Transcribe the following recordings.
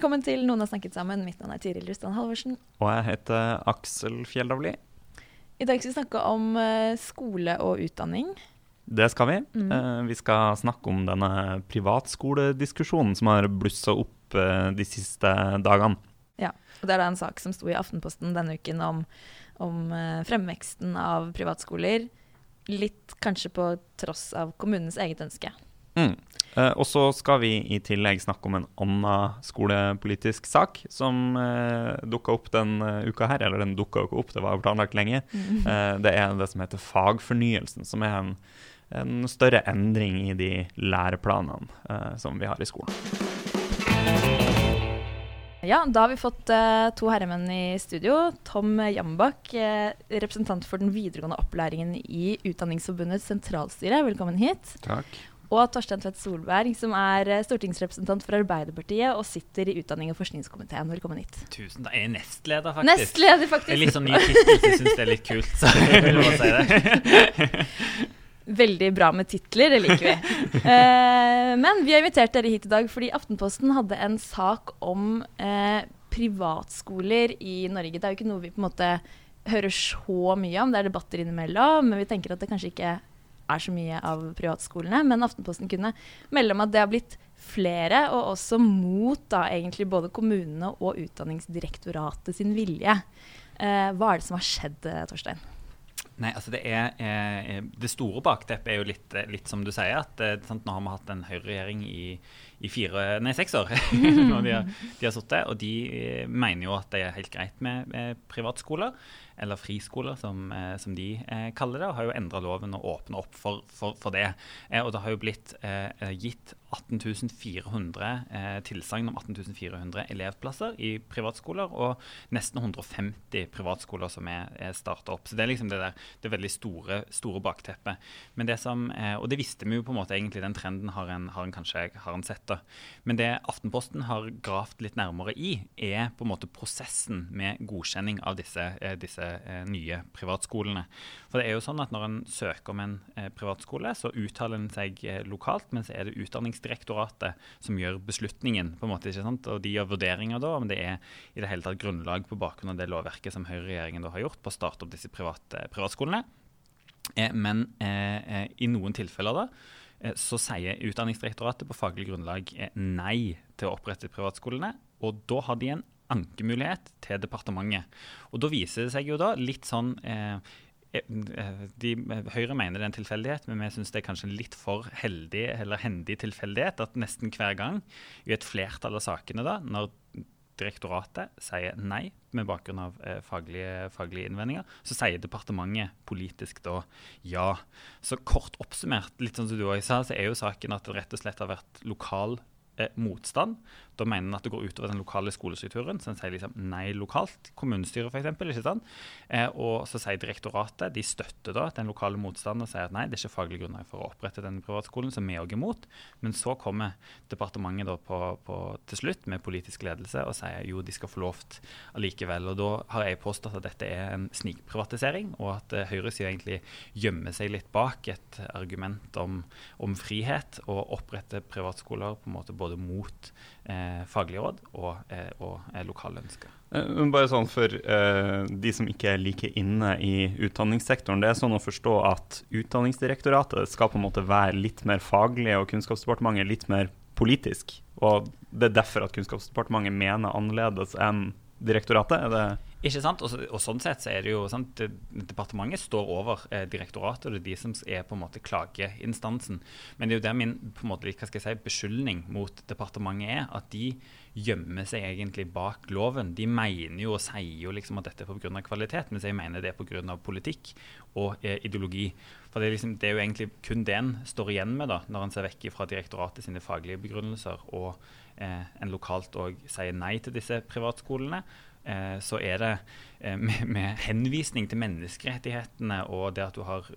Velkommen til Noen har snakket sammen. Mitt navn er Tiril Rustan Halvorsen. Og jeg heter Aksel Fjelldavli. I dag skal vi snakke om eh, skole og utdanning. Det skal vi. Mm. Eh, vi skal snakke om denne privatskolediskusjonen som har blussa opp eh, de siste dagene. Ja, og Det er da en sak som sto i Aftenposten denne uken om, om fremveksten av privatskoler. Litt kanskje på tross av kommunens eget ønske. Mm. Eh, og så skal vi i tillegg snakke om en annen skolepolitisk sak som uh, dukka opp den uh, uka her. Eller den dukka jo ikke opp, det var jo planlagt lenge. Uh, det er det som heter fagfornyelsen, som er en, en større endring i de læreplanene eh, som vi har i skolen. Ja, da har vi fått eh, to herremenn i studio. Tom Jambak, eh, representant for den videregående opplæringen i Utdanningsforbundets sentralstyre. Velkommen hit. Takk. Og Torstein Tvedt Solberg, som er eh, stortingsrepresentant for Arbeiderpartiet og sitter i utdanning- og forskningskomiteen. Velkommen hit. Tusen takk. Jeg er nestleder, faktisk. Nestleder, Det er faktisk. litt sånn ny tittel, så jeg syns det er litt kult. Så jeg vil bare si det. Veldig bra med titler, det liker vi. Eh, men vi har invitert dere hit i dag fordi Aftenposten hadde en sak om eh, privatskoler i Norge. Det er jo ikke noe vi på en måte hører så mye om, det er debatter innimellom, men vi tenker at det kanskje ikke er så mye av privatskolene. Men Aftenposten kunne melde om at det har blitt flere, og også mot da egentlig både kommunene og Utdanningsdirektoratet sin vilje. Eh, hva er det som har skjedd, eh, Torstein? Nei, altså det er eh, Det store bakteppet er jo litt, eh, litt som du sier, at eh, sant, nå har vi hatt en høyreregjering i, i fire, nei, seks år. de har, de har sittet, og de eh, mener jo at det er helt greit med eh, privatskoler. Eller friskoler, som, eh, som de eh, kaller det. Og har jo endra loven og åpna opp for, for, for det. Eh, og det har jo blitt gitt 18 400 eh, tilsagn om 18.400 elevplasser i privatskoler, og nesten 150 privatskoler som er, er starta opp. Så det er liksom det der det veldig store, store bakteppet. Men det som, eh, og det visste vi jo på en måte egentlig, den trenden har en, har en kanskje har en sett. da. Men det Aftenposten har gravd litt nærmere i, er på en måte prosessen med godkjenning av disse, eh, disse nye privatskolene. For det er jo sånn at Når en søker om en privatskole, så uttaler en seg lokalt, men så er det Utdanningsdirektoratet som gjør beslutningen. på en måte, ikke sant? Og de gjør vurderinger da, om det er i det hele tatt grunnlag på bakgrunn av det lovverket som høyreregjeringen har gjort på å starte opp disse private, privatskolene. Eh, men eh, eh, i noen tilfeller da, eh, så sier Utdanningsdirektoratet på faglig grunnlag eh, nei til å opprette privatskolene. Og da har de en ankemulighet til departementet. Og da viser det seg jo da litt sånn eh, de, Høyre mener det er en tilfeldighet, men vi syns det er kanskje en litt for heldig eller hendig tilfeldighet at nesten hver gang i et flertall av sakene, da, når direktoratet sier nei med bakgrunn av eh, faglige, faglige innvendinger, så sier departementet politisk da ja. Så kort oppsummert, litt sånn som du også sa, så er jo saken at det rett og slett har vært lokal eh, motstand. Da mener en at det går utover den lokale skolestrukturen. Så en sier liksom nei lokalt. Kommunestyret, f.eks. ikke sant? Eh, og så sier direktoratet de støtter da den lokale motstanden og sier at nei, det er ikke faglig grunnlag for å opprette denne privatskolen, som vi òg er imot. Men så kommer departementet da på, på, til slutt med politisk ledelse og sier jo de skal få lovt allikevel. Og da har jeg påstått at dette er en snikprivatisering, og at eh, høyresida egentlig gjemmer seg litt bak et argument om, om frihet og opprette privatskoler på en måte både mot eh, faglige råd og, eh, og eh, lokale ønsker. Eh, Bare sånn for eh, de som ikke er like inne i utdanningssektoren. Det er sånn å forstå at Utdanningsdirektoratet skal på en måte være litt mer faglig, og Kunnskapsdepartementet litt mer politisk. Og det er derfor at Kunnskapsdepartementet mener annerledes enn direktoratet? Er det Ikke sant? Og, og, sånn sett så er det jo sant, Departementet står over eh, direktoratet, og det er de som er på en måte klageinstansen. Men det er jo der min på en måte, hva skal jeg si, beskyldning mot departementet er. At de gjemmer seg egentlig bak loven. De mener jo og sier jo liksom at dette er pga. kvalitet, mens jeg mener det er pga. politikk og eh, ideologi. For det er, liksom, det er, jo egentlig kun det en står igjen med da, når en ser vekk fra direktoratet sine faglige begrunnelser, og eh, en lokalt òg sier nei til disse privatskolene. Eh, så er det eh, med, med, henvisning til menneskerettighetene og det at du har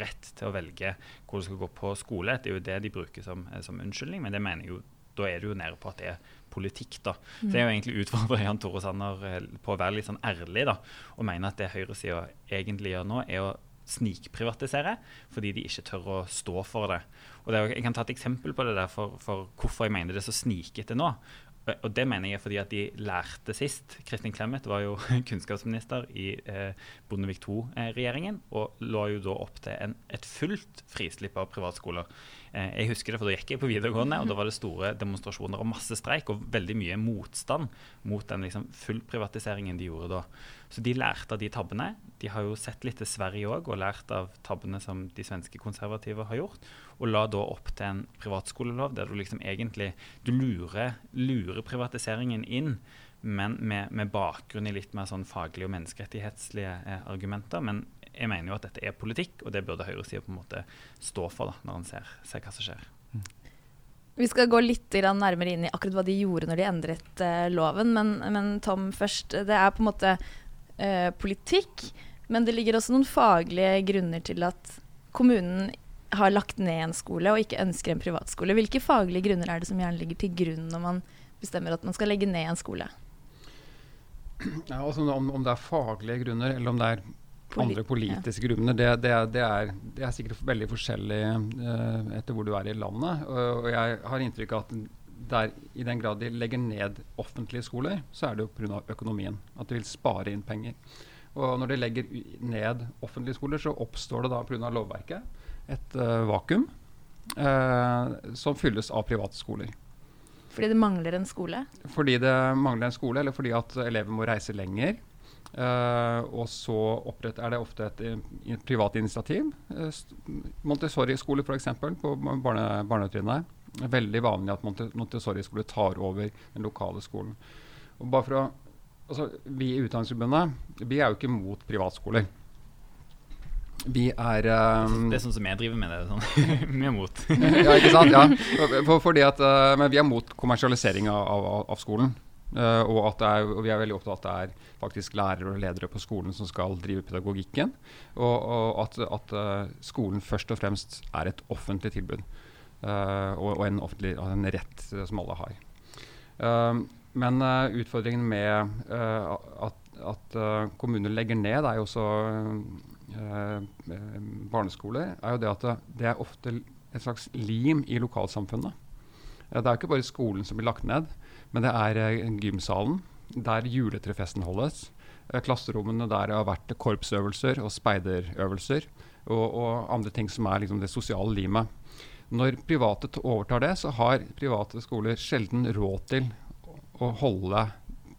rett til å velge hvor du skal gå på skole, det er jo det de bruker som, eh, som unnskyldning. Men det mener jo, da er du jo nede på at det er politikk. da. Mm. Så jeg jo egentlig utfordrer Jan Tore Sanner på å være litt sånn ærlig da, og mene at det høyresida egentlig gjør nå, er å snikprivatisere fordi de ikke tør å stå for det. Og det, Jeg kan ta et eksempel på det der for, for hvorfor jeg mener det er så snikete nå. Og det mener jeg fordi at de lærte sist. Kristin Clemet var jo kunnskapsminister i eh, Bondevik II-regjeringen og lå jo da opp til en, et fullt frislipp av privatskoler. Eh, jeg husker det, for Da gikk jeg på videregående, og da var det store demonstrasjoner og masse streik og veldig mye motstand mot den liksom, fullprivatiseringen de gjorde da. Så de lærte av de tabbene. De har jo sett litt til Sverige òg og lært av tabbene som de svenske konservative har gjort. Og la da opp til en privatskolelov der du liksom egentlig du lurer, lurer privatiseringen inn, men med, med, bakgrunn i litt mer sånn faglige og menneskerettighetslige eh, argumenter. Men jeg mener jo at dette er politikk, og det burde høyresida på en måte stå for da, når en ser, ser hva som skjer. Mm. Vi skal gå litt nærmere inn i akkurat hva de gjorde når de endret uh, loven. Men, men, Tom først. Det er på en måte eh, politikk. Men det ligger også noen faglige grunner til at kommunen har lagt ned en skole og ikke ønsker en privatskole. Hvilke faglige grunner er det som gjerne ligger til grunn når man bestemmer at man skal legge ned en skole? Ja, altså om, om, det er faglige grunner eller om det er andre politiske ja. grunner, det, det, det, er, det, er, sikkert veldig forskjellig uh, etter hvor du er i landet. Og, og jeg har inntrykk av at der, I den grad de legger ned offentlige skoler, så er det jo pga. økonomien. At de vil spare inn penger. Og når de legger ned offentlige skoler, så oppstår det da pga. lovverket et uh, vakuum uh, som fylles av private skoler. Fordi det mangler en skole? Fordi det mangler en skole, eller fordi at elever må reise lenger. Uh, og så er det ofte et, et privat initiativ. Uh, Montessori-skole f.eks. på barne, barnetrinnet veldig vanlig at Montessori-skole tar over den lokale skolen. Og bare for å, altså, Vi i Utdanningsforbundet vi er jo ikke mot privatskoler. Vi er um, Det er sånn som jeg driver med det. Sånn. vi er mot. ja, ikke sant? Ja. For, fordi at, uh, men vi er mot kommersialisering av, av, av skolen. Uh, og, er, og, vi er veldig opptatt av at det er faktisk lærere og ledere på skolen som skal drive pedagogikken. Og, og at, at uh, skolen først og fremst er et offentlig tilbud. Uh, og, og, en, offentlig, en rett som alle har. Men utfordringen med at, at kommuner legger ned, er jo også barneskoler, er jo det at det, er ofte et slags lim i lokalsamfunnet. det er ikke bare skolen som blir lagt ned, men det er gymsalen der juletrefesten holdes. klasserommene der har vært korpsøvelser og speiderøvelser og, og andre ting som er liksom det sosiale limet. Når private overtar det, så har private skoler sjelden råd til å holde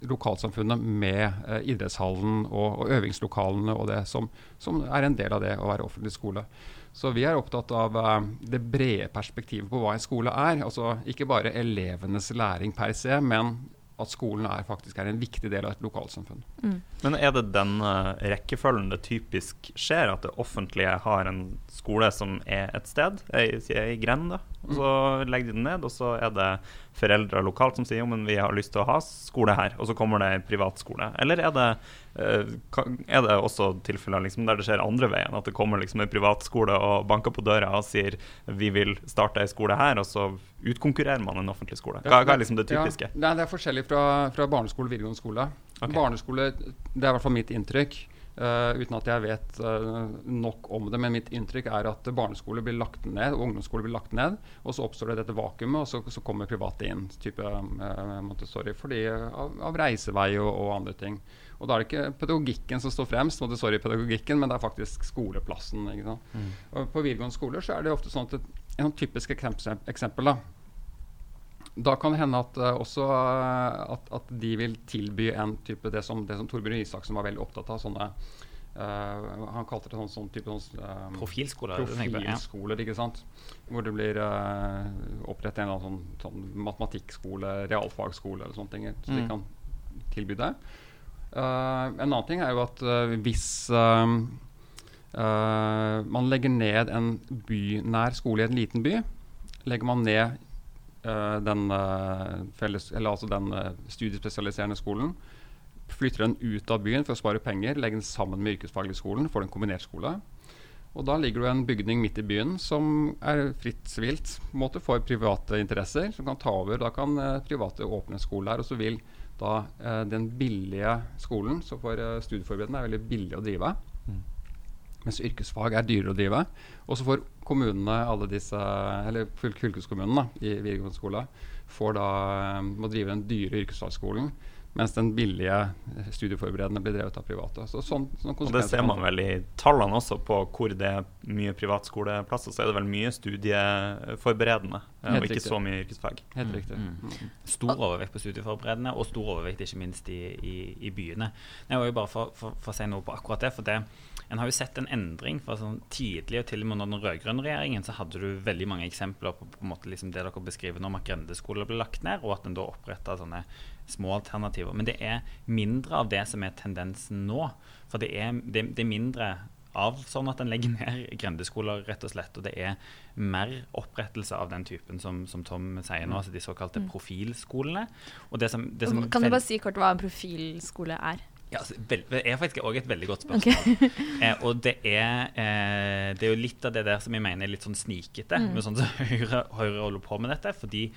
lokalsamfunnet med eh, idrettshallen og, og, øvingslokalene og det som, som, er en del av det å være offentlig skole. Så vi er opptatt av uh, det brede perspektivet på hva en skole er. Altså ikke bare elevenes læring per se, men at skolen er, faktisk er en viktig del av et lokalsamfunn. Mm. Men er det den uh, rekkefølgen det typisk skjer, at det offentlige har en skole som er et sted, ei, ei grend, da, og så legger de den ned, og så er det foreldre lokalt som sier jo, men vi har lyst til å ha skole her, og så kommer det en privatskole. Eller er det, er det også tilfeller liksom, der det skjer andre veien, at det kommer liksom en privatskole og banker på døra og sier vi vil starte en skole her, og så utkonkurrerer man en offentlig skole? Hva, hva er liksom det typiske? Ja, det er forskjellig fra, fra barneskole og videregående skole. Okay. Barneskole, Det er i hvert fall mitt inntrykk. Uh, uten at jeg vet uh, nok om det. Men mitt inntrykk er at barneskole blir lagt ned, og ungdomsskole blir lagt ned. Og så oppstår det dette vakuumet, og så, så kommer private inn. type uh, Montessori, fordi av, av reisevei og, og, andre ting. Og da er det ikke pedagogikken som står fremst, Montessori-pedagogikken, men det er faktisk skoleplassen. Mm. Og på videregående skoler så er det ofte sånn at et, typisk eksempel, eksempel da, Da kan det hende at uh, også uh, at, at, de vil tilby en type det som, det som Torbjørn Isaksen var veldig opptatt av. sånne uh, Han kalte det sånn, sånn type sånn, Profilskoler. Profilskoler, ikke sant. Hvor det blir uh, opprettet en eller annen sånn, sånn matematikkskole, realfagskole eller sånne ting. Så mm. de kan tilby det. En annen ting er jo at hvis man legger ned en bynær skole i en liten by, legger man ned den, felles, altså den studiespesialiserende skolen, flytter den ut av byen for å spare penger, legger den sammen med yrkesfaglig skolen, får en kombinert skole. Og da ligger det en bygning midt i byen som er fritt svilt måte, for private interesser, som kan ta over. Da kan private åpne skole der. Og så vil da den billige skolen, så for studieforberedende er veldig billig å drive. Mm. Mens yrkesfag er dyrere å drive. Og så får kommunene, alle disse, eller fylkeskommunene i videregående skole, får da, må drive den dyre yrkesfagskolen. Mens den billige studieforberedende blir drevet av private. Så sånn, sånn og Det ser man vel i tallene også, på hvor det er mye privatskoleplasser. Så er det vel mye studieforberedende, og ikke riktig. så mye yrkesfag. Helt mm. riktig. Mm. Mm. Stor overvekt på studieforberedende, og stor overvekt ikke minst i, i, i byene. Jeg var jo bare for, for, for, å si noe på akkurat det. for det en har jo sett en endring fra sånn tidlig og til og med under den rød-grønne regjeringen så hadde du veldig mange eksempler på, på en måte liksom det dere beskriver når om at grendeskoler ble lagt ned, og at en da oppretta sånne små alternativer. Men det er mindre av det som er tendensen nå. For det er, det, det er mindre av sånn at en legger ned grendeskoler, rett og slett. Og det er mer opprettelse av den typen som, som Tom sier nå, altså de såkalte mm. profilskolene. Det som, det som kan du bare si kort hva en profilskole er? Ja, altså, det er faktisk òg et veldig godt spørsmål. Okay. eh, og det er, eh, det er jo litt av det der som jeg mener er litt sånn snikete. Mm. med sånn som Høyre, Høyre holder på med dette. Fordi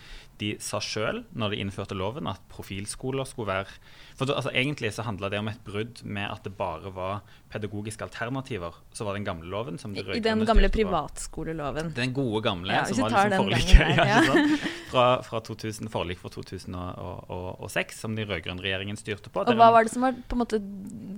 de sa sjøl, når de innførte loven, at profilskoler skulle være For altså, Egentlig så handla det om et brudd med at det bare var pedagogiske alternativer. Så var den gamle loven som I den gamle privatskoleloven. Den gode gamle, ja, som var liksom forliket ja, ja. fra, fra 2000, forlik fra 2006, som den rød-grønne regjeringen styrte på. Og Hva var det som var på en måte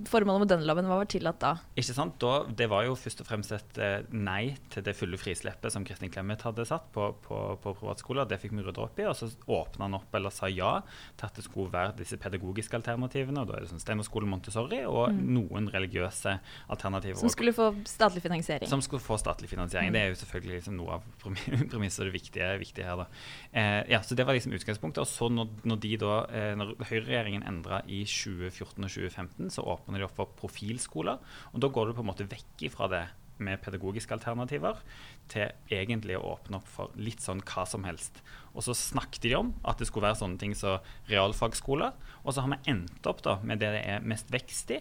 formålet med den loven? Hva var tillatt da? Ikke sant? Da, det var jo først og fremst et eh, nei til det fulle frislippet som Kristin Clemet hadde satt på, på, på privatskoler. Det fikk vi rydda opp i og så åpna han opp eller sa ja til at det skulle være disse pedagogiske alternativene. og Da er det sånn Steinerskole, Montessori og mm. noen religiøse alternativer. Som skulle få statlig finansiering? Som skulle få statlig finansiering. Mm. Det er jo selvfølgelig liksom noe av premisset og det viktige, viktige her. da. Eh, ja, så Det var liksom utgangspunktet. og så når, når de da, eh, når Høyreregjeringen endra i 2014 og 2015, så åpna de opp for profilskoler. og Da går du på en måte vekk ifra det med pedagogiske alternativer til egentlig å åpne opp for litt sånn hva som helst. Og så snakket de om at det skulle være sånne ting som realfagsskoler. Og så har vi endt opp da med det det er mest vekst i,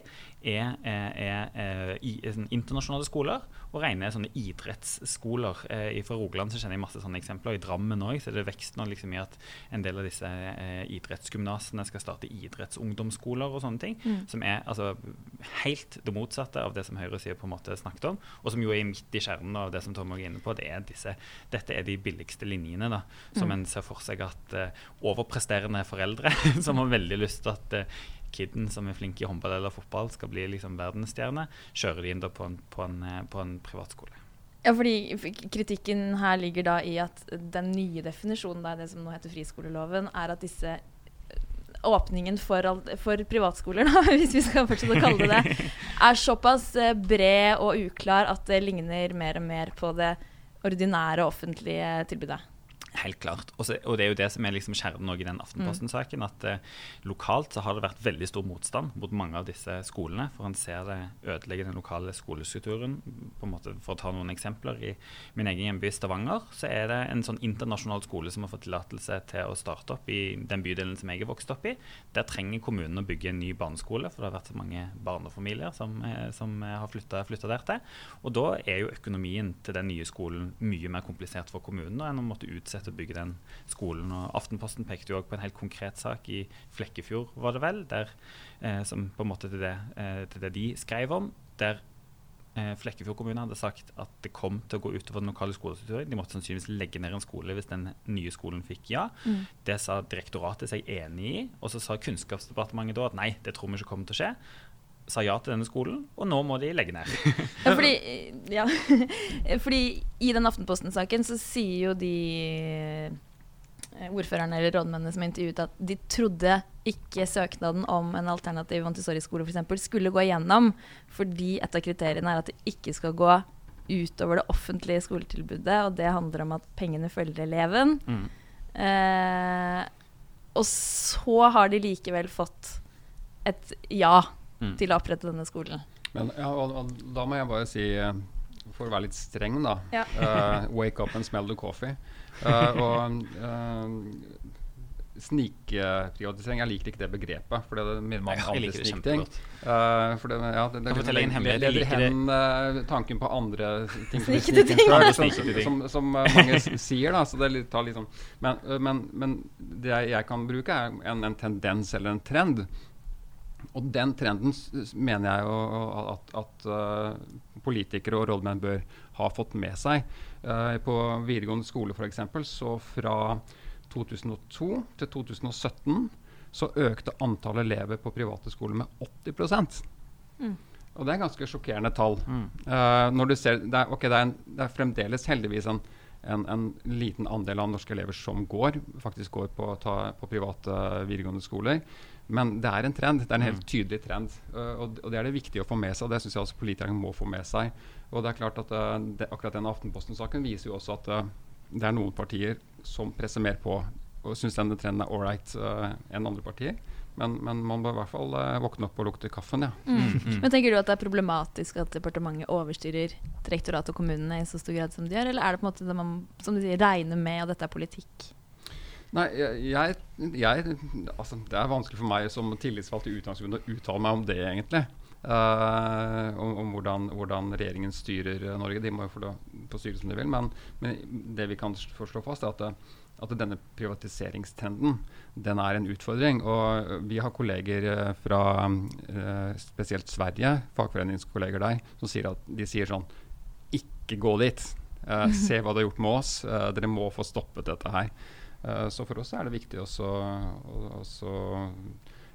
er, er, er, er internasjonale skoler og rene sånne idrettsskoler. Eh, fra Rogaland så kjenner jeg masse sånne eksempler. Og I Drammen òg er det vekst nå liksom i at en del av disse eh, idrettsgymnasene skal starte idrettsungdomsskoler og sånne ting. Mm. Som er altså helt det motsatte av det som høyresida på en måte snakket om, og som jo er midt i kjernen av det som Tom er inne på. Det er disse, dette er de billigste linjene da, som mm. en ser for seg at uh, overpresterende foreldre som har veldig lyst til at uh, kiden som er flink i håndball eller fotball, skal bli liksom verdensstjerne, kjører de inn på en, på en, eh, på en privatskole. Ja, fordi Kritikken her ligger da i at den nye definisjonen, da, det som nå heter friskoleloven, er at disse åpningen for, for privatskoler, da, hvis vi skal fortsette å kalle det det, er såpass bred og uklar at det ligner mer og mer på det ordinære offentlige tilbudet. Helt klart. Også, og det er jo det som er liksom kjernen i den Aftenposten-saken. At eh, lokalt så har det vært veldig stor motstand mot mange av disse skolene. For en ser det ødelegger den lokale skolestrukturen. På en måte, for å ta noen eksempler. I min egen hjemby Stavanger så er det en sånn internasjonal skole som har fått tillatelse til å starte opp i den bydelen som jeg er vokst opp i. Der trenger kommunen å bygge en ny barneskole, for det har vært så mange barnefamilier som, eh, som har flytta der til. Og da er jo økonomien til den nye skolen mye mer komplisert for kommunen enn å måtte utsette til å bygge den skolen. Og Aftenposten pekte jo også på en helt konkret sak i Flekkefjord, var det vel, der, eh, som på en måte til det, eh, til det de skrev om. der eh, Flekkefjord kommune hadde sagt at det kom til å gå utover den lokale skolestrukturen. De måtte sannsynligvis legge ned en skole hvis den nye skolen fikk ja. Mm. Det sa direktoratet seg enig i. Og så sa Kunnskapsdepartementet da at nei, det tror vi ikke kommer til å skje sa ja til denne skolen, og nå må de legge ned. ja, fordi, ja. fordi, i den Aftenposten-saken så sier jo de eh, ordførerne eller rådmennene som intervjuet, at de trodde ikke søknaden om en alternativ Montessori-skole eksempel, skulle gå igjennom, fordi et av kriteriene er at det ikke skal gå utover det offentlige skoletilbudet, og det handler om at pengene følger eleven. Mm. Eh, og så har de likevel fått et ja Mm. til å opprette denne skolen. Men ja, og, og, da må jeg bare si, eh, for å være litt streng, da Ja. uh, Wake up and smell the coffee. Uh, og uh, Snikprivatisering, jeg liker ikke det begrepet. For det minner meg om andre snikting. Uh, Eh, for det, ja, det, det, hemmelighet, jeg leder hen uh, tanken på andre ting Snikete ting. før, som, som, som eh, mange sier. da Så det litt- tar litt sånn Men, men, men det jeg, jeg kan bruke, er en, en tendens eller en trend. Og den trenden mener jeg jo at, at eh, politikere og rådmenn bør ha fått med seg. Eh, på videregående skole f.eks. så fra 2002 til 2017 så økte antallet elever på private skoler med 80 Mm. Og det er ganske sjokkerende tall. Mm. Uh, når du ser, det, er, okay, det, er en, det er fremdeles heldigvis en, en, en liten andel av norske elever som går, faktisk går på, ta, på private videregående skoler. Men det er en trend. Det er en helt tydelig trend. eh, og, og det er det viktig å få med seg, og det syns jeg også politikerne må få med seg. Og det er klart at eh, det, Akkurat denne Aftenposten-saken viser jo også at eh, det er noen partier som presser mer på og syns denne trenden er ålreit uh, enn andre partier. Men, men man bør i hvert fall uh, våkne opp og lukte kaffen, ja. Mm. Men tenker du at det er problematisk at departementet overstyrer direktoratet og kommunene i så stor grad som de gjør, eller er det på en måte det man som du sier, regner med at dette er politikk? Nei, jeg, jeg, altså, Det er vanskelig for meg som tillitsvalgt i Utdanningsforbundet å uttale meg om det, egentlig. Uh, om om hvordan, hvordan regjeringen styrer eh, Norge. De må jo få, få styre som de vil. Men, men det vi kan slå fast, er at, det- at denne privatiseringstrenden den er en utfordring. Og eh, vi har kolleger eh, fra uh, spesielt Sverige, fagforeningskolleger der, som sier at de sier sånn Ikke gå dit. Uh, se hva det har gjort med oss. Eh, dere må få stoppet dette her. Eh, så for oss er det viktig også, også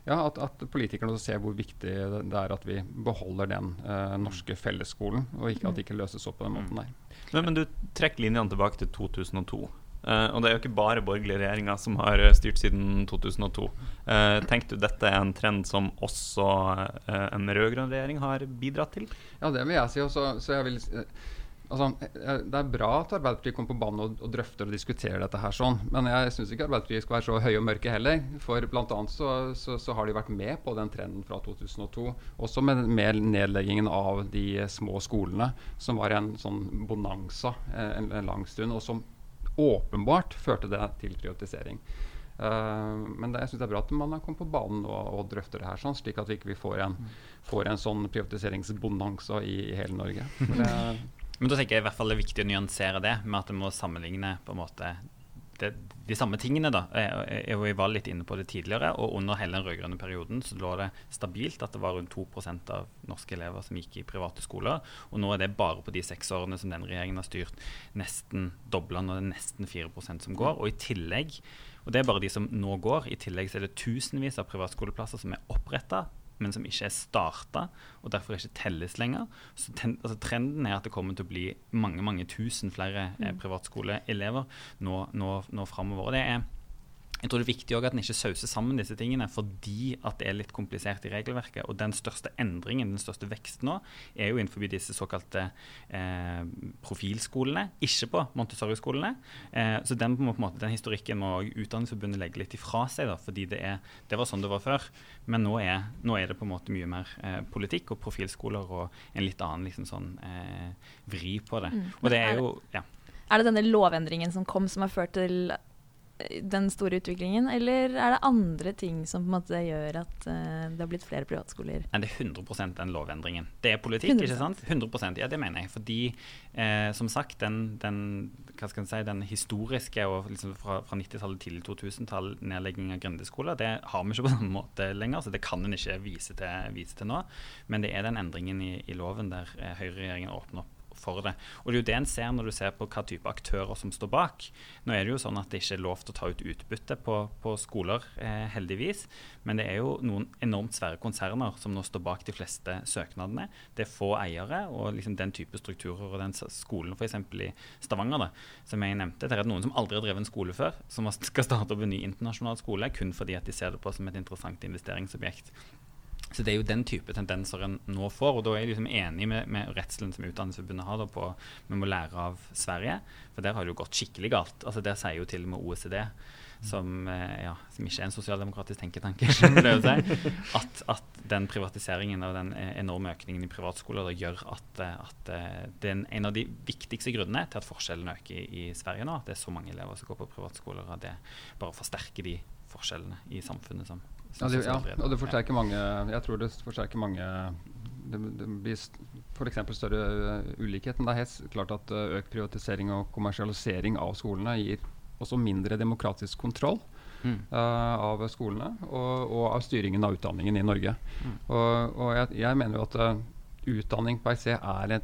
ja, at, at politikerne ser hvor viktig det er at vi beholder den eh, norske fellesskolen, og ikke at det ikke løses opp på den måten der. Men, men du trekker linjene tilbake til 2002. Eh, og det er jo ikke bare borgerlige regjeringer som har styrt siden 2002. Eh, Tenker du dette er en trend som også eh, en rød-grønn regjering har bidratt til? Ja, det vil jeg si. Også, så jeg vil, eh, altså, det er bra at Arbeiderpartiet kommer på banen og, og drøfter og diskuterer dette her sånn, men jeg syns ikke Arbeiderpartiet skal være så høye og mørke heller. For bl.a. Så, så, så har de vært med på den trenden fra 2002. Også med, med nedleggingen av de små skolene, som var en sånn bonanza eh, en, en lang stund, og som åpenbart førte det til privatisering. Uh, men det, jeg synes det er bra at man har kommet på banen og, og drøfter det her, sånn, slik at vi ikke får en, får en sånn privatiseringsbonanza i, i hele Norge. For det, Men da tenker jeg i hvert fall det er viktig å nyansere det med at det må sammenligne på en måte det, de samme tingene. da. Jeg, jeg, jeg var litt inne på det tidligere, og under hele den rød-grønne perioden så lå det stabilt at det var rundt 2% av norske elever som gikk i private skoler. Og nå er det bare på de seks årene som den regjeringen har styrt, nesten dobla. Nå er det nesten 4 som går. Og i tillegg, og det er bare de som nå går, i tillegg så er det tusenvis av privatskoleplasser som er oppretta men som ikke er starta, og derfor ikke telles lenger. Så ten, altså Trenden er at det kommer til å bli mange mange tusen flere eh, privatskoleelever nå, nå, nå framover. Det er jeg tror det er viktig at en ikke sauser sammen disse tingene fordi at det er litt komplisert i regelverket. Og den største endringen, den største veksten nå, er jo innenfor disse såkalte eh, profilskolene, ikke på Montessori-skolene. Eh, så den, på en måte, den historikken må Utdanningsforbundet legge litt ifra seg, da, fordi det, er, det var sånn det var før. Men nå er, nå er det på en måte mye mer eh, politikk og profilskoler og en litt annen liksom sånn eh, vri på det. Og det er jo ja. Er det denne lovendringen som kom som har ført til den store utviklingen, eller er det andre ting som på en måte gjør at eh, det har blitt flere privatskoler? Det er 100% den lovendringen. Det er politikk, 100%. ikke sant? 100 Ja, det mener jeg. Fordi, eh, som sagt, den, den, si, den historiske og liksom fra, fra 90-tallet, til 2000-tall, nedlegging av grendeskoler, det har vi ikke på samme måte lenger, så det kan en ikke vise til, vise til nå. Men det er den endringen i, i loven der eh, høyreregjeringen åpner opp for det. Og det er jo det en ser når du ser på hva type aktører som står bak. Nå er det jo sånn at det ikke er lov til å ta ut utbytte på, på skoler, eh, heldigvis. Men det er jo noen enormt svære konserner som nå står bak de fleste søknadene. Det er få eiere, og liksom den type strukturer og den skolen f.eks. i Stavanger, da, som jeg nevnte, det er noen som aldri har drevet en skole før, som skal starte opp en ny internasjonal skole kun fordi at de ser det på som et interessant investeringsobjekt. Så Det er jo den type tendenser en nå får. og Da er jeg liksom enig med, med redselen som Utdanningsforbundet har da, på vi må lære av Sverige. For der har det jo gått skikkelig galt. Altså Der sier jo til og med OECD, som, eh, ja, som ikke er en sosialdemokratisk tenketanke, at, at, den privatiseringen og den eh, enorme økningen i privatskoler gjør at, eh, at det er en av de viktigste grunnene til at forskjellene øker i, i Sverige nå. At det er så mange elever som går på privatskoler, at det bare forsterker de forskjellene i samfunnet som ja, det, ja, og det forsterker mange Jeg tror det forsterker mange Det, det blir f.eks. større uh, ulikhet. Men det er helt klart at uh, økt privatisering og kommersialisering av skolene gir også mindre demokratisk kontroll. Mm. Uh, av skolene og, og, av styringen av utdanningen i Norge. Mm. Og, og jeg, jeg, mener jo at uh, utdanning per se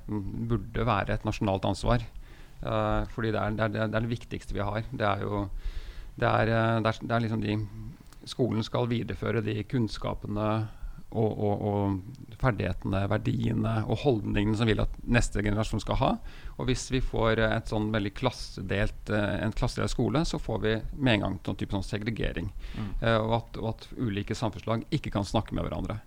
burde være et nasjonalt ansvar. Uh, fordi det er, det, er, det er, det viktigste vi har. Det er jo det er, det er liksom de skolen skal videreføre de kunnskapene og, og, og, ferdighetene, verdiene og holdningene som vi vil at neste generasjon skal ha. Og hvis vi får et sånn veldig klassedelt, eh, en klassedelt skole, så får vi med en gang noen type sånn segregering. Mm. Uh, og, at, og, at, ulike samfunnslag ikke kan snakke med hverandre.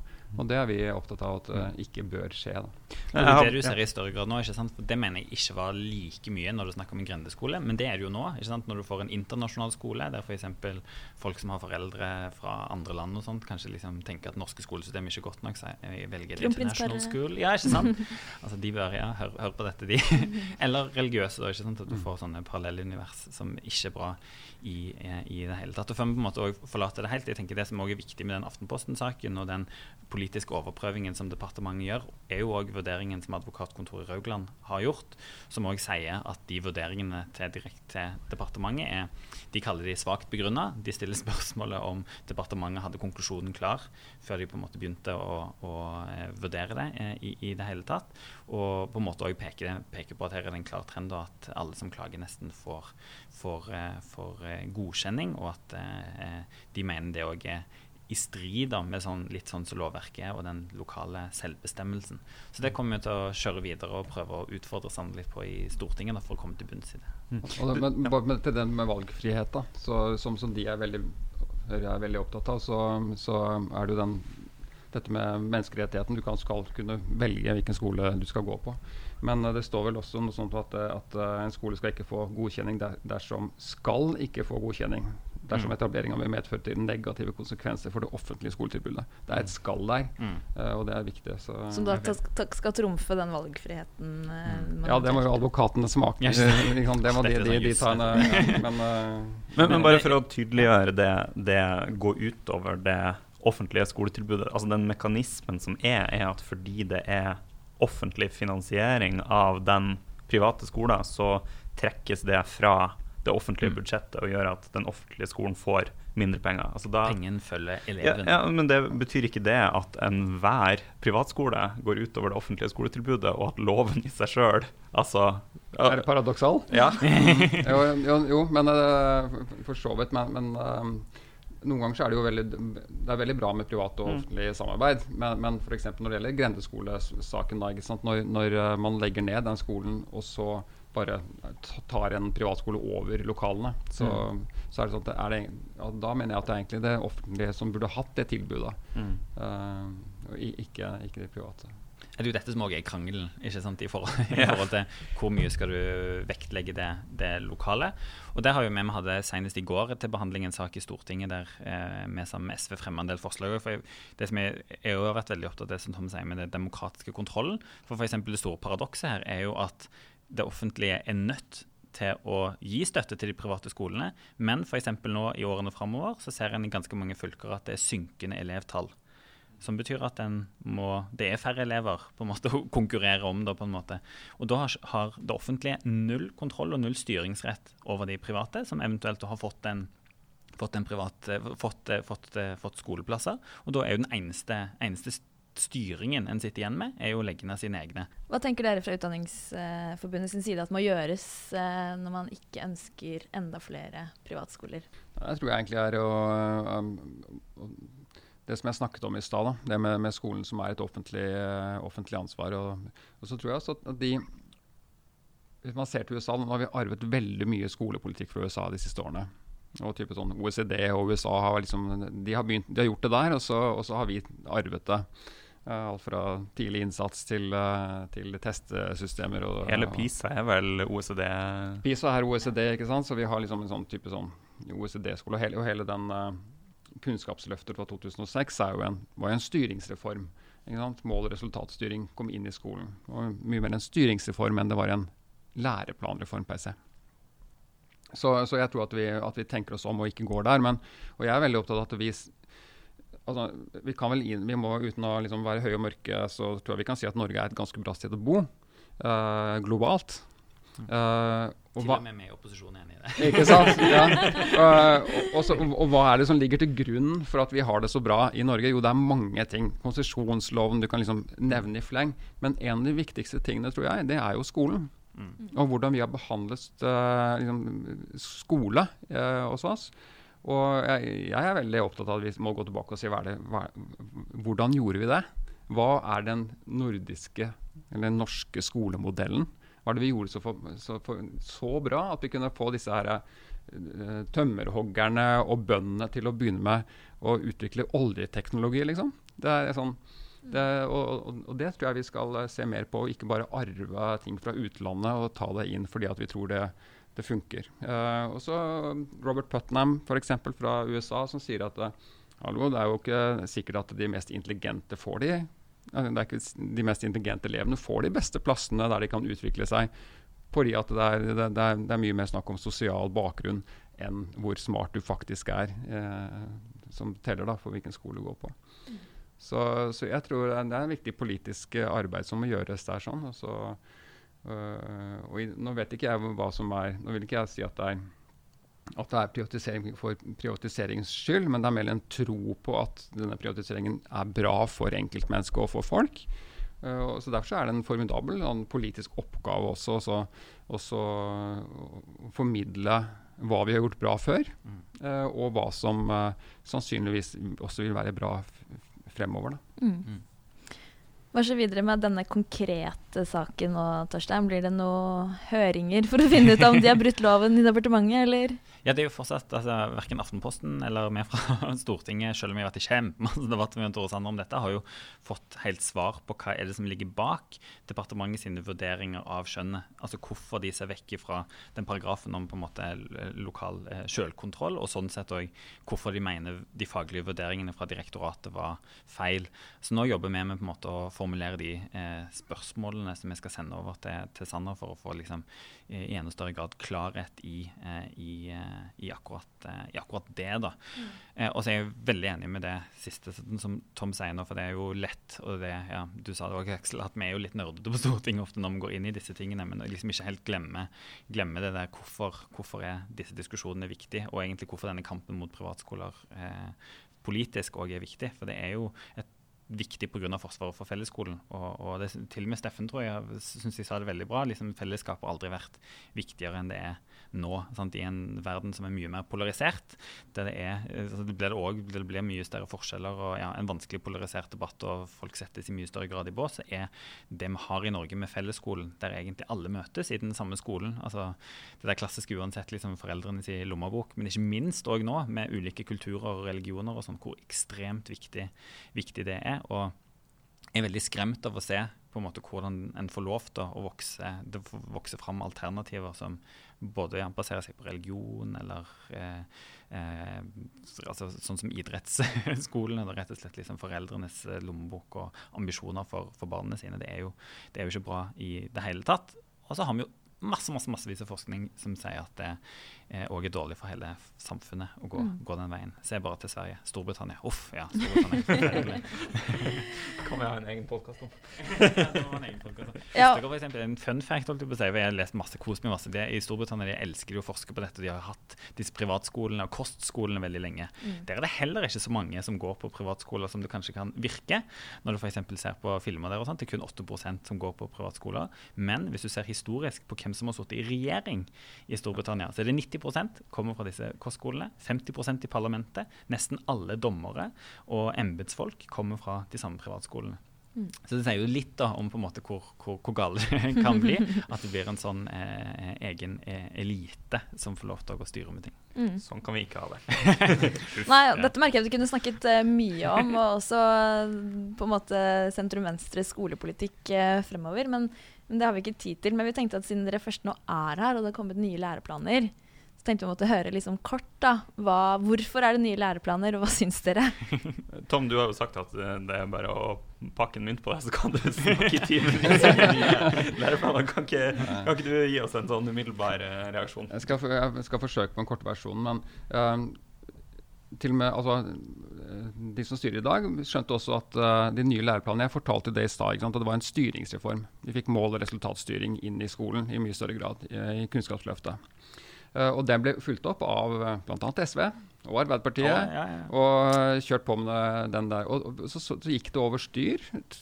Og det er vi opptatt av at uh, ikke bør skje. Da. Det, det du ser i større grad nå, ikke sant? For det mener jeg ikke var like mye når du snakker om en grendeskole, men det er det jo nå. ikke sant? Når du får en internasjonal skole der f.eks. folk som har foreldre fra andre land og sånt, kanskje liksom tenker at norske skolesystemet er ikke godt nok, så jeg velger international school. Ja, ikke sant? altså de bør, ja, hør, hør på dette, de. Eller religiøse, da, ikke sant? At du får sånne parallelle univers som ikke er bra i, i, det hele tatt. Og før vi på en måte forlater det helt, jeg tenker det som også er viktig med den Aftenposten-saken og den politiske overprøvingen som departementet gjør, er jo òg vurderingen som advokatkontoret i Raugland har gjort, som òg sier at de vurderingene til direkte til departementet er De kaller de svakt begrunna. De stiller spørsmålet om departementet hadde konklusjonen klar før de på en måte begynte å, å eh, vurdere det eh, i, i, det hele tatt. Og på en måte òg peker, peker, på at her er det en klar trend, og at alle som klager, nesten får, får, for godkjenning, og at de mener det òg er i strid med sånn, litt sånn som lovverket og den lokale selvbestemmelsen. Så det kommer vi til å kjøre videre og prøve å utfordre Sande litt på i Stortinget da, for å komme til bunns i det. Mm. Og det men, men, til den med valgfrihet, da, så, som, som, de er veldig, er veldig opptatt av, så, så er det jo den dette med menneskerettigheten. Du kan, skal kunne velge hvilken skole du skal gå på. Men uh, det står vel også noe sånt at, at uh, en skole skal ikke få godkjenning der, dersom skal ikke få godkjenning dersom mm. etableringa vil medføre til negative konsekvenser for det offentlige skoletilbudet. Det er et skall der, mm. uh, og det er viktig. Så, Som da skal trumfe den valgfriheten? Uh, ja, det må jo advokatene smake. Yes. det må de, de, de ta en ja, men, uh, men, men, bare for å tydeliggjøre det, det går utover det offentlige skoletilbudet. altså Den mekanismen som er, er at fordi det er offentlig finansiering av den private skolen, så trekkes det fra det offentlige mm. budsjettet og gjør at den offentlige skolen får mindre penger. Altså da, Pengen følger eleven. Ja, ja, Men det betyr ikke det at enhver privatskole går utover det offentlige skoletilbudet, og at loven i seg sjøl altså, Er det paradoksal? Ja. jo, jo, jo, men uh, for så vidt. Men, men uh, noen ganger så er det jo veldig, det er veldig bra med privat og mm. offentlig mm. samarbeid. Men, men f.eks. når det gjelder grendeskolesaken, når, når uh, man legger ned den skolen, og så bare tar en privatskole over lokalene. Så, mm. så er det sånn at det, ja, da mener jeg at det er egentlig det offentlige som burde hatt det tilbudet, mm. uh, ikke, ikke, det private. Det er jo dette som også er krangelen ikke sant, i forhold, i forhold, til hvor mye skal du vektlegge det, det lokale. Og det har jo vi, vi hadde Senest i går til behandling en sak i Stortinget der eh, vi sammen med SV fremma en del forslag. For det som jeg, jeg har vært veldig opptatt av det som Tom sier med den demokratiske kontrollen. For, eksempel, Det store paradokset her er jo at det offentlige er nødt til å gi støtte til de private skolene. Men f.eks. nå i årene framover så ser en i ganske mange fylker at det er synkende elevtall. Som betyr at må, det er færre elever på en måte å konkurrere om. Da, på en måte. Og da har, har, det offentlige null kontroll og null styringsrett over de private, som eventuelt har fått en fått, en privat, fått, fått, fått, skoleplasser. Og da er jo den eneste, eneste styringen en sitter igjen med, er jo å legge ned sine egne. Hva tenker dere fra Utdanningsforbundet sin side at må gjøres eh, når man ikke ønsker enda flere privatskoler? Jeg tror jeg egentlig er å, um, Det som jeg snakket om i stad, det med, med, skolen som er et offentlig, uh, offentlig ansvar. Og, og, så tror jeg også at de Hvis man ser til USA, nå har vi arvet veldig mye skolepolitikk fra USA de siste årene. Og type sånn OECD og USA har, liksom, de har, begynt, de har gjort det der, og så, og så har vi arvet det. Uh, alt fra tidlig innsats til, uh, til testsystemer. Og, Hele PISA er vel OECD? PISA er OECD, ikke sant? så vi har liksom en sånn type sånn OECD-skole. Og, og, hele den uh, Kunnskapsløftet fra 2006 jo en, var jo en styringsreform. Mål- og resultatstyring kom inn i skolen. Og mye mer en styringsreform enn det var en læreplanreform per se. Så, så jeg tror at vi, at vi, tenker oss om og ikke går der. Men, og jeg er veldig opptatt av at vi altså, vi kan vel inn, vi må Uten å liksom være høye og mørke, så tror jeg vi kan si at Norge er et ganske bra sted å bo uh, globalt. Uh, og Til og med med i enig i det. Ikke sant? Ja. Uh, og, og, og, hva er det som ligger til grunn for at vi har det så bra i Norge? Jo, det er mange ting. Konsesjonsloven du kan liksom nevne i fleng. Men en av de viktigste tingene, tror jeg, det er jo skolen. Mm. Og hvordan vi har behandlet uh, liksom, skole hos oss. Og jeg, jeg, er veldig opptatt av at vi må gå tilbake og si hva det, hva, hvordan gjorde vi det? Hva er den nordiske eller norske skolemodellen? Hva er det vi gjorde så, for, så, for, så bra at vi kunne få disse her, uh, tømmerhoggerne og bøndene til å begynne med å utvikle oljeteknologi, liksom? Det er sånn det, og, og, og, det tror jeg vi skal se mer på, ikke bare arve ting fra utlandet og ta det inn fordi at vi tror det det funker. Uh, og Robert Putnam f.eks. fra USA som sier at hallo, det er jo ikke sikkert at de mest intelligente får de. Ikke De mest intelligente elevene får de beste plassene der de kan utvikle seg. Fordi at det er, det, det er, det er mye mer snakk om sosial bakgrunn enn hvor smart du faktisk er, eh, som teller da for hvilken skole du går på. Så, så, jeg tror det er en viktig politisk arbeid som må gjøres der. sånn, og så øh, og i, nå vet ikke jeg hva som er Nå vil ikke jeg si at det er, at det er privatisering for privatiseringens skyld, men det er mer en tro på at denne privatiseringen er bra for enkeltmennesket og for folk. Uh, så Derfor så er det en formidabel en politisk oppgave også, også, også å formidle hva vi har gjort bra før, uh, og hva som sannsynligvis også vil være bra fremover. Da. Mm. Hva skjer videre med denne konkrete saken nå, Torstein? Blir det noen høringer for å finne ut om de har brutt loven i departementet, eller? Ja, det er jo fortsatt altså, Verken Aftenposten eller vi fra Stortinget, selv om vi har vært i kjempemasse debatter med Tore Sander om dette, har jo fått helt svar på hva er det som ligger bak departementet sine vurderinger av skjønnet. Altså hvorfor de ser vekk fra den paragrafen om på en måte lokal eh, selvkontroll, og sånn sett òg hvorfor de mener de faglige vurderingene fra direktoratet var feil. Så nå jobber vi med på en måte å formulere de eh, spørsmålene som vi skal sende over til, til Sander for å få liksom, i enda større grad klarhet i, eh, i eh, i, akkurat, eh, i akkurat, det. da. Mm. Eh, og så er jeg veldig enig med det siste som Tom sier nå, for det er jo lett. og det, ja, Du sa det òg, Aksel, at vi er jo litt nerdete på Stortinget ofte når vi går inn i disse tingene, men liksom ikke helt glemme, glemme det der hvorfor, hvorfor er disse diskusjonene viktige, og egentlig hvorfor denne kampen mot privatskoler eh, politisk òg er viktig. For det er jo et viktig pga. forsvaret for fellesskolen. Og, og det, til og med Steffen tror jeg syns jeg sa det veldig bra. liksom Fellesskap har aldri vært viktigere enn det er nå. Sant? I en verden som er mye mer polarisert. Der det, er, altså det, blir det, også, det blir mye større forskjeller og ja, en vanskelig polarisert debatt, og folk settes i mye større grad i bås, er det vi har i Norge med fellesskolen, der egentlig alle møtes i den samme skolen. altså Det der klassiske uansett liksom foreldrenes sin lommebok, men ikke minst òg nå, med ulike kulturer og religioner og sånn, hvor ekstremt viktig, viktig det er. og jeg er veldig skremt av å se på en måte hvordan en får lov til å vokse, det vokse fram alternativer som både ja, baserer seg på religion eller eh, eh, altså, sånn som idrettsskolen, eller rett og slett liksom foreldrenes eh, lommebok og ambisjoner for, for barna sine. Det er, jo, det er, jo, ikke bra i det hele tatt. Og så har vi jo masse, masse, massevis av forskning som sier at det òg er dårlig for hele samfunnet å gå, Mm. gå den veien. Se bare til Sverige. Storbritannia. Uff, ja. Storbritannia. Kan vi ha en egen podkast om? det. Ja. Husker for eksempel, en fun fact, holdt jeg på å si, jeg har lest masse, kos meg masse. Det, I Storbritannia de elsker de å forske på dette. De har hatt disse privatskolene og kostskolene veldig lenge. Der er det heller ikke så mange som går på privatskoler som det kanskje kan virke. Når du f.eks. ser på filmer der, og sånt, det er kun 8% som går på privatskoler. Men hvis du ser historisk på hvem som har sittet i regjering i Storbritannia, så er det 90% kommer fra disse kostskolene. 50% i parlamentet. Nesten alle dommere og embetsfolk kommer fra de samme privatskolene. Så det sier jo litt da om på en måte hvor, hvor, hvor gale det kan bli. At det blir en sånn eh, egen eh, elite som får lov til å styre med ting. Mm. Sånn kan vi ikke ha det. Nei, dette merker jeg at vi kunne snakket eh, mye om, og også eh, på en måte sentrum-venstre skolepolitikk eh, fremover. Men, men det har vi ikke tid til. Men vi tenkte at siden dere først nå er her, og det har kommet nye læreplaner, så tenkte vi å måtte høre liksom kort da, hva, hvorfor er det nye læreplaner, og hva syns dere? Tom, du har jo sagt at eh, det er bare å pakke en mynt på deg, så kan du snakke i timen. Læreplaner. Kan ikke, kan ikke du gi oss en sånn umiddelbar eh, reaksjon? Jeg skal, jeg skal forsøke på en kort versjon, men eh, til og med altså, eh, de som styrer i dag, skjønte også at uh, de nye læreplanene Jeg fortalte det i stad, at det var en styringsreform. Vi fikk mål- og resultatstyring inn i skolen i mye større grad i, i Kunnskapsløftet. Uh, og den ble fulgt opp av bl.a. SV og Arbeiderpartiet. Ja, ja. Og kjørt på med det- den der. Og, og så, så, gikk det over styr,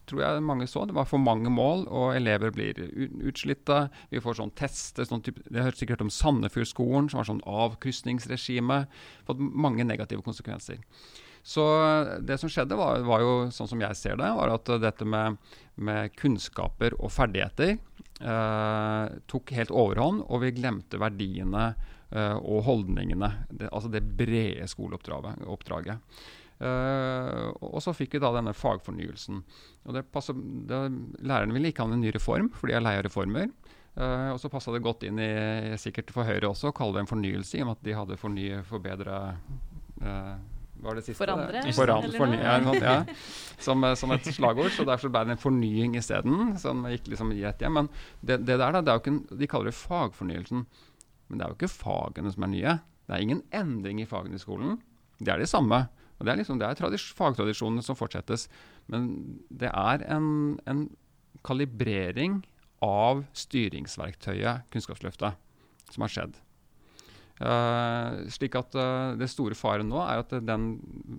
tror jeg mange så. Det var for mange mål, og elever blir utslitte. Vi får sånn tester. Sånn type, jeg har hørt sikkert om Sandefjordskolen, som var sånn avkrysningsregime. Fått mange negative konsekvenser. Så det som skjedde, var, var jo sånn som jeg ser det, var at dette med, med kunnskaper og ferdigheter eh, tok helt overhånd, og vi glemte verdiene og holdningene. Det, altså det brede skoleoppdraget. oppdraget. Eh, og så fikk vi da denne fagfornyelsen. Og det passet, det, lærerne ville ikke ha en ny reform, for de er lei av reformer. Uh, og så passa det godt inn i sikkert for Høyre også å kalle det en fornyelse, i og med at de hadde fornye, forbedre uh, var det siste? Forandre, Foran, forny, ja, ja, som, eh, som et slagord. Så derfor ble det en fornying isteden, som gikk liksom i ett hjem. Men det, det der, da, det er jo ikke en, de kaller det fagfornyelsen. Men det er jo ikke fagene som er nye. Det er ingen endring i fagene i skolen. Det er de samme. Og det er, liksom, det er fagtradisjonene som fortsettes. Men det er en, en kalibrering av styringsverktøyet Kunnskapsløftet som har skjedd. Uh, slik at uh, Det store faren nå er at den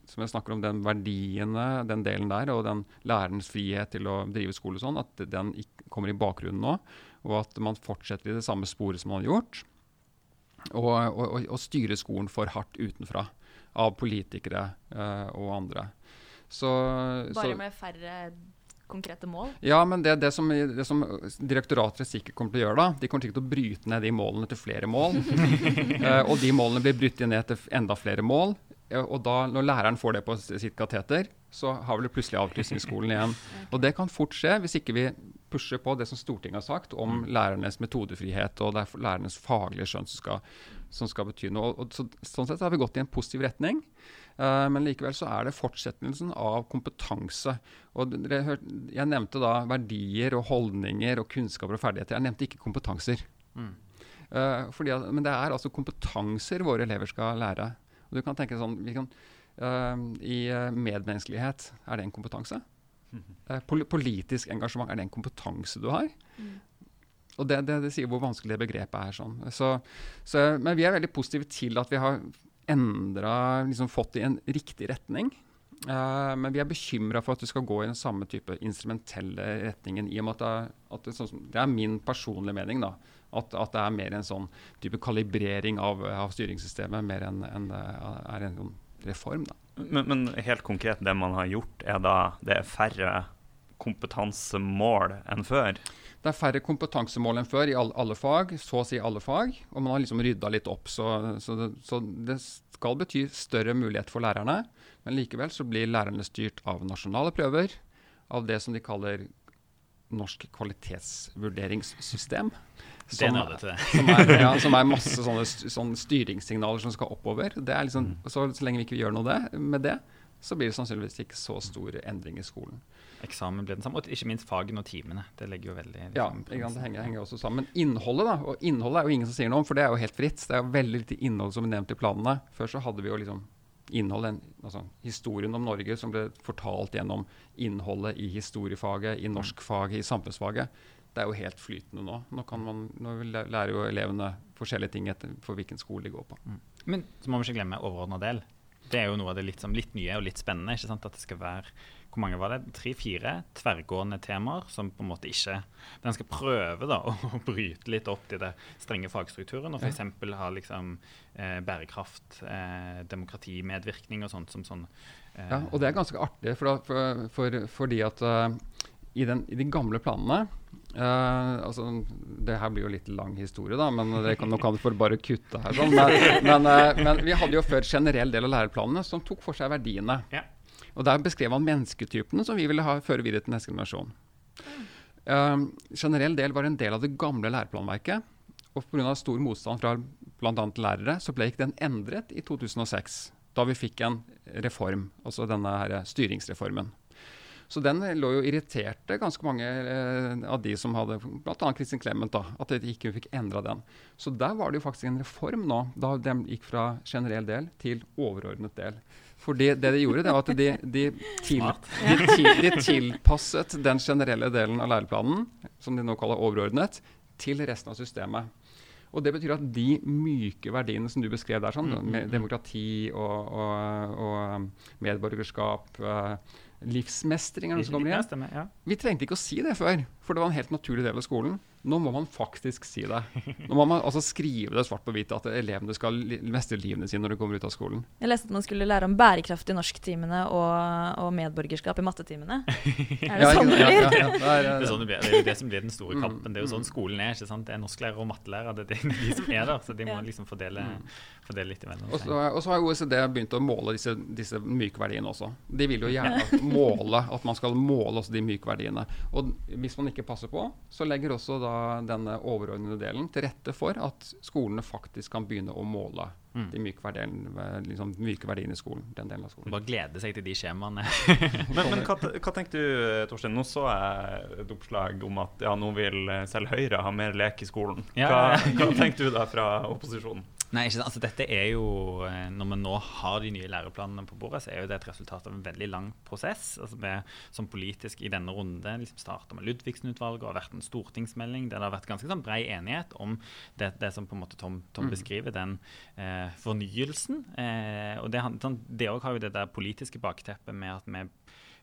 som jeg snakker om, den verdiene, den delen der, og den lærerens frihet til å drive skole sånn, at den kommer i bakgrunnen nå. Og at man fortsetter i det samme sporet som man har gjort. Og, og, og, styre skolen for hardt utenfra av politikere uh, og andre. Så, Bare så, med færre konkrete mål? ja, men det, det, som, det som direktoratet sikkert kommer til å gjøre, da, de kommer sikkert til å bryte ned de målene til flere mål. uh, og de målene blir brutt ned til enda flere mål. Og da, når læreren får det på sitt kateter, så har vi plutselig avkrysningsskolen igjen. Og det kan fort skje hvis ikke vi pusher på det som Stortinget har sagt om lærernes metodefrihet og det er lærernes faglige skjønn som skal, som skal bety noe. Og, og så, sånn sett har vi gått i en positiv retning. Eh, men likevel så er det fortsettelsen av kompetanse. Og dere jeg nevnte da verdier og holdninger og kunnskaper og ferdigheter. Jeg nevnte ikke kompetanser. Eh, fordi men det er altså kompetanser våre elever skal lære. Og du kan tenke sånn vi kan, eh, I medmenneskelighet, er det en kompetanse? Eh, pol politisk engasjement, er det en kompetanse du har? Og det, det, det sier hvor vanskelig det begrepet er. sånn. Så, så, men vi er veldig positive til at vi har endra, liksom fått i en riktig retning. Uh, men vi er bekymra for at det skal gå i den samme type instrumentelle retningen. i og med at det, er- at det, sånn det er min personlige mening. da, at, at det er mer en sånn type kalibrering av, av styringssystemet mer enn en, det er en sånn reform. da. Men, men helt konkret, det man har gjort, er da det er færre kompetansemål enn før? Det er færre kompetansemål enn før i alle, alle fag, så å si alle fag. Og man har liksom rydda litt opp, så, så, det, så det skal bety større mulighet for lærerne. Men likevel så blir lærerne styrt av nasjonale prøver, av det som de kaller norsk kvalitetsvurderingssystem. Som, som, er, ja, som er masse sånne, sånne styringssignaler som skal oppover. Det er liksom, så, så lenge vi ikke gjør noe det, med det, så blir det sannsynligvis ikke så stor endring i skolen. Eksamen blir den samme, og ikke minst fagene og timene. Det legger jo veldig Ja, liksom, Ja, det henger, henger også sammen. Men innholdet, da, og innholdet er jo ingen som sier noe om, for det er jo helt fritt. Det er jo veldig lite innhold som er nevnt i planene. Før så hadde vi jo liksom innhold, en, altså historien om Norge som ble fortalt gjennom innholdet i historiefaget, i norskfaget, i samfunnsfaget. Det er jo helt flytende nå. Nå, kan man, nå lærer jo elevene forskjellige ting etter for hvilken skole de går på. Men så må vi ikke glemme overordna del. Det er jo noe av det litt, som, litt nye og litt spennende. ikke sant? At det skal være hvor mange var det? Tre-fire tverrgående temaer som på en måte ikke Den skal prøve da å bryte litt opp de der strenge fagstrukturen og f.eks. ha liksom eh, bærekraft, eh, demokrati, medvirkning og sånt som sånn eh, Ja, og det er ganske artig, for, da, for, for, fordi at uh, i, den, i, de gamle planene uh, altså, Det her blir jo litt lang historie, da, men kan, nå kan du bare kutte her. Sånn, men, men, uh, men, vi hadde jo før generell del av læreplanene som tok for seg verdiene. Ja. Og Der beskrev han mennesketypene som vi ville ha, føre videre til neste generasjon. Uh, generell del var en del av det gamle læreplanverket. Og pga. stor motstand fra bl.a. lærere så ble ikke den endret i 2006. Da vi fikk en reform, altså denne her styringsreformen. Så den lå jo irriterte ganske mange eh, av de som hadde Bl.a. Kristin Clemet, da, at de ikke fikk endra den. Så der var det jo faktisk en reform nå, da de gikk fra generell del til overordnet del. For det, det de gjorde, det var at de, de, til, de, til, de, tilpasset den generelle delen av læreplanen, som de nå kaller overordnet, til resten av systemet. Og Det betyr at de myke verdiene som du beskrev der, sånn, med demokrati og, og, og medborgerskap, livsmestring eller noe som kommer igjen. Vi trengte ikke å si det før, for det var en helt naturlig del av skolen. Nå må man faktisk si det. Nå må man altså skrive det svart på hvitt at elevene skal mestre livene sine når de kommer ut av skolen. Jeg leste at man skulle lære om bærekraft i norsktimene og, og medborgerskap i mattetimene. Er det sånn det blir? det er, sånn det, blir. det er jo det som blir den store Mm, kampen. Det er jo sånn skolen er. ikke sant? Det er norsklærer og mattelærer. Det er de som er der, så de må liksom fordele, fordele litt imellom Og så, og så har OECD begynt å måle disse, disse myke verdiene også. De vil jo gjerne måle at man skal måle også de myke verdiene. Og hvis man ikke passer på, så legger også da denne overordnede delen til rette for at skolene faktisk kan begynne å måle Mm. de myke verdiene, liksom, myke verdiene i skolen. Den delen av skolen. Bare glede seg til de skjemaene. Men, men hva, hva tenker du, Torstein? Nå så jeg et oppslag om at ja, nå vil selv Høyre ha mer lek i skolen. Hva, ja, ja. hva tenker du da fra opposisjonen? Nei, ikke sant? Altså, dette er jo, eh, Når vi nå har de nye læreplanene på bordet, så er jo det et resultat av en veldig lang prosess. altså vi Som politisk i denne runde liksom starta med Ludvigsen-utvalget og har vært en stortingsmelding der det har vært ganske sånn brei enighet om det, det som på en måte Tom, Tom Mm. beskriver, den eh, fornyelsen. Eh, og det, han- sånn, òg har jo det der politiske bakteppet med at vi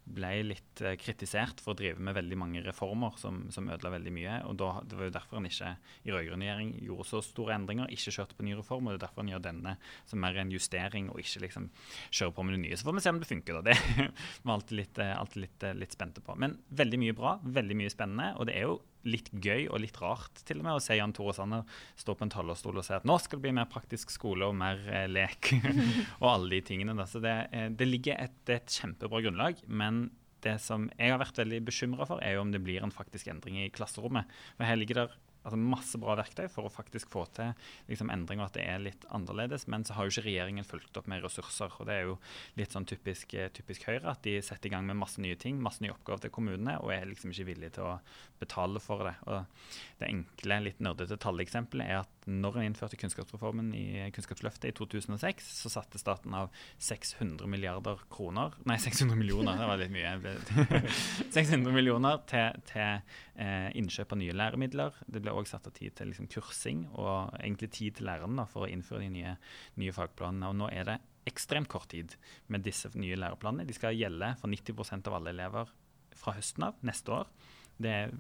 ble litt eh, kritisert for å drive med veldig mange reformer som, som ødela veldig mye. og da, Det var jo derfor en ikke i rød-grønn regjering gjorde så store endringer, ikke kjørte på ny reform. og Det er derfor en gjør denne som mer en justering, og ikke liksom kjører på med det nye. Så får vi se om det funker. da, Det er vi alltid, litt, eh, alltid litt, eh, litt spente på. Men veldig mye bra, veldig mye spennende. Og det er jo litt gøy og litt rart til og med å se Jan Tore Sanner stå på en talerstol og si at nå skal det bli mer praktisk skole og mer eh, lek. og alle de tingene. Da. Så det, eh, det ligger et, det er et kjempebra grunnlag. men det som jeg har vært veldig bekymra for, er jo om det blir en faktisk endring i klasserommet. For her ligger det altså masse bra verktøy for å faktisk få til liksom, endring, og at det er litt annerledes. Men så har jo ikke regjeringen fulgt opp med ressurser. og Det er jo litt sånn typisk, eh, typisk Høyre at de setter i gang med masse nye ting, masse nye oppgaver til kommunene, og er liksom ikke villige til å betale for det. Og Det enkle, litt nerdete talleksempelet er at når en innførte kunnskapsreformen i Kunnskapsløftet i 2006, så satte staten av 600 milliarder kroner Nei, 600 millioner, det var litt mye. 600 millioner til, til eh, innkjøp av nye læremidler. Det ble òg satt av tid til liksom, kursing og egentlig tid til lærerne da, for å innføre de nye, nye fagplanene. Og nå er det ekstremt kort tid med disse nye læreplanene. De skal gjelde for 90% av alle elever fra høsten av neste år. Det er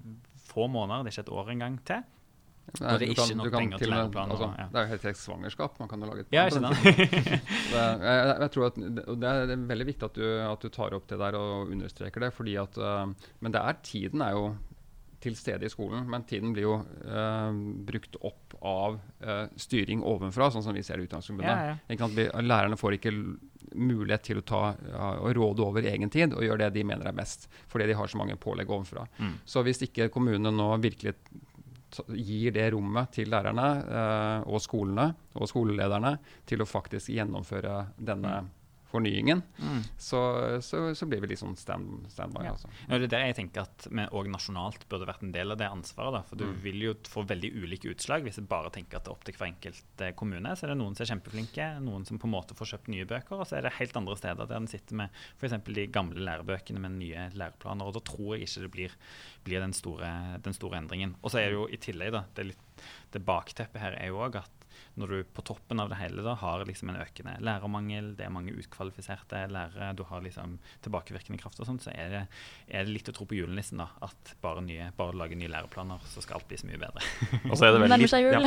få måneder, det er ikke et år engang til. Nei, du det er kan- ikke nok kan penger til læreplaner, Altså, ja. Det er jo helt helt svangerskap. Man kan jo lage et plan Ja, det. Det, jeg, jeg tror at det, er det er veldig viktig at du, at du tar opp det der og understreker det. fordi at, uh, Men det er, tiden er jo til stede i skolen, men tiden blir jo uh, brukt opp av uh, styring ovenfra, sånn som vi ser det i Utdanningsforbundet. Ja, ja. Lærerne får ikke mulighet til å ta og råde over egen tid og gjøre det de mener er best, fordi de har så mange pålegg ovenfra. Mm. Så hvis ikke kommunene nå virkelig gir det rommet til lærerne eh, og skolene og skolelederne til å faktisk gjennomføre denne fornyingen, Mm. så, så, så blir vi litt sånn stand, standby. Ja. Altså. Ja, det er der jeg tenker at vi òg nasjonalt burde vært en del av det ansvaret. Da. For du Mm. vil jo få veldig ulike utslag hvis jeg bare tenker at det er opp til hver enkelt eh, kommune. Så er det noen som er kjempeflinke, noen som på en måte får kjøpt nye bøker, og så er det helt andre steder der en sitter med f.eks. de gamle lærebøkene med nye læreplaner. Og da tror jeg ikke det blir, blir den, store, den store endringen. Og så er det jo i tillegg, da, det, litt, det bakteppet her er jo òg at når du på toppen av det hele da har liksom en økende lærermangel, det er mange utkvalifiserte lærere, du har liksom tilbakevirkende kraft og sånt, så er det, er det litt å tro på julenissen, da. At bare, nye, bare lage nye læreplaner, så skal alt bli så mye bedre. Og så er det veldig, ja.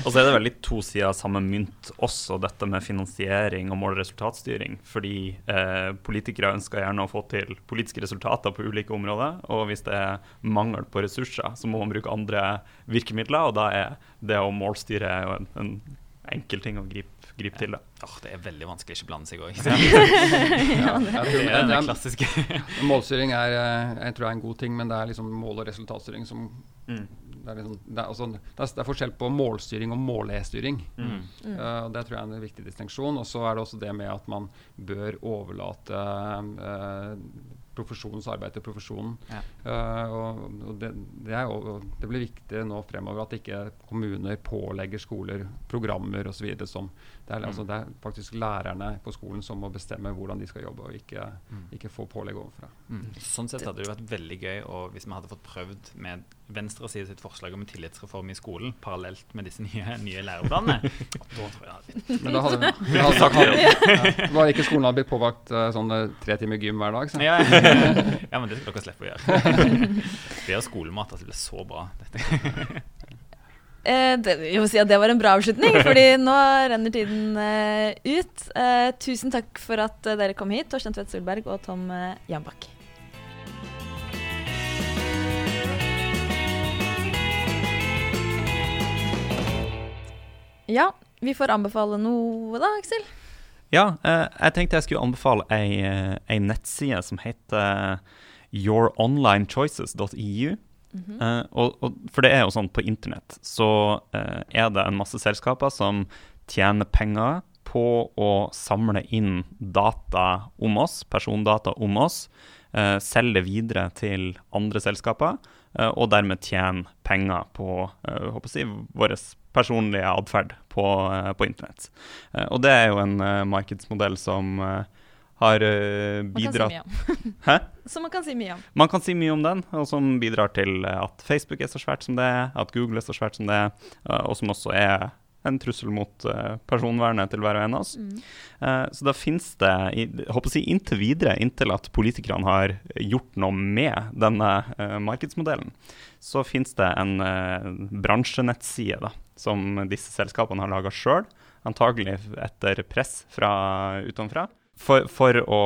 Og så er det vel litt to sider av samme mynt også, dette med finansiering og mål- og resultatstyring. Fordi eh, politikere ønsker gjerne å få til politiske resultater på ulike områder. Og hvis det er mangel på ressurser, så må man bruke andre virkemidler. Og da er det å målstyre er jo en, en enkel ting å gripe, gripe til. Da. Oh, det er veldig vanskelig å ikke blande seg òg. Ja, Det er det klassiske. målstyring er, eh, jeg tror er en god ting, men det er liksom mål- og resultatstyring som Mm. det er, liksom, det, er altså, det, er, det er forskjell på målstyring og målestyring. Mm. Uh, det tror jeg er en viktig distinksjon. Og så er det også det med at man bør overlate eh, profesjonens arbeid til profesjonen. Ja. Uh, og og det, det, jo, det blir viktig nå fremover at ikke kommuner pålegger skoler programmer osv. som det er, altså, det er faktisk lærerne på skolen som må bestemme hvordan de skal jobbe, og ikke, ikke få pålegg overfra. Mm. Sånn sett hadde det vært veldig gøy og hvis vi hadde fått prøvd med venstreside sitt forslag om en tillitsreform i skolen parallelt med disse nye, nye læreplanene. Da tror jeg det Men da hadde, vi hadde, hadde, Var ikke skolen hadde blitt pålagt uh, sånn eh, tre timer gym hver dag? Så. ja, ja, men det skal dere slippe å gjøre. Det å skolemat at det blir så bra. Dette. Eh, det, jeg må si at det var en bra avslutning, fordi nå renner tiden eh, ut. Eh, tusen takk for at eh, dere kom hit, Torstein Tvedt Solberg og Tom uh, Jambakk. Ja, vi får anbefale noe da, Aksel. Ja, eh, jeg tenkte jeg skulle anbefale ei, eh, ei nettside som heter youronlinechoices.eu. Eh, og, og, for det er jo sånn på internett så uh, er det en masse selskaper som tjener penger på å samle inn data om oss, persondata om oss, uh, selge videre til andre selskaper, og dermed tjene penger på håper jeg, vår personlige atferd på, på internett. Og det er jo en markedsmodell som eh, uh, bidratt Man kan si. Hæ? Som man kan si mye om. Man kan si mye om den, og som bidrar til eh, at Facebook er så svært som det er, at Google er så svært som det er, eh, og som også er en trussel mot uh, personvernet til hver og en av oss. Eh, så da finnes det, i- jeg håper si inntil videre, inntil at politikerne har gjort noe med denne uh, markedsmodellen, så finnes det en eh, bransjenettside da, som disse selskapene har laga sjøl, antagelig etter press fra utenfra. For, for å,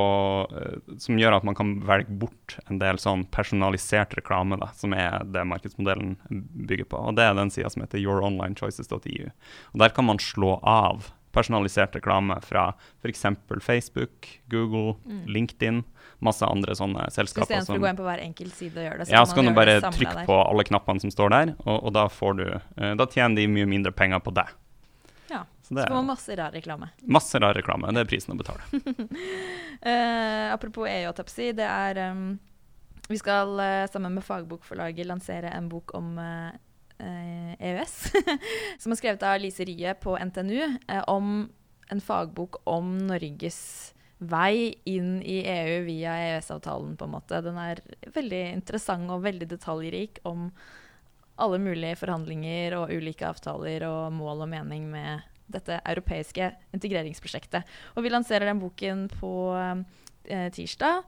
eh, som gjør at man kan velge bort en del sånn personalisert reklame, da, som er det markedsmodellen bygger på. Og Det er den sida som heter youronlinechoices.eu. Og Der kan man slå av personalisert reklame fra f.eks. Facebook, Google, LinkedIn, masse andre sånne Så selskaper. istedenfor som- å gå inn på hver enkelt side og gjøre det, ja, så kan du bare det trykke på alle knappene som står der, og, og da, får du, eh, da tjener de mye mindre penger på deg. Så det Så får man er masse rar reklame. masse rar reklame. Det er prisen å betale. uh, apropos EU-tapsi, det er um, Vi skal uh, sammen med Fagbokforlaget lansere en bok om eh, eh, EØS. som er skrevet av Lise Rye på NTNU. om en fagbok om Norges vei inn i EU via EØS-avtalen, på en måte. Den er veldig interessant og veldig detaljrik om alle mulige forhandlinger og ulike avtaler og mål og mening med dette europeiske integreringsprosjektet. Og vi lanserer den boken på eh, tirsdag.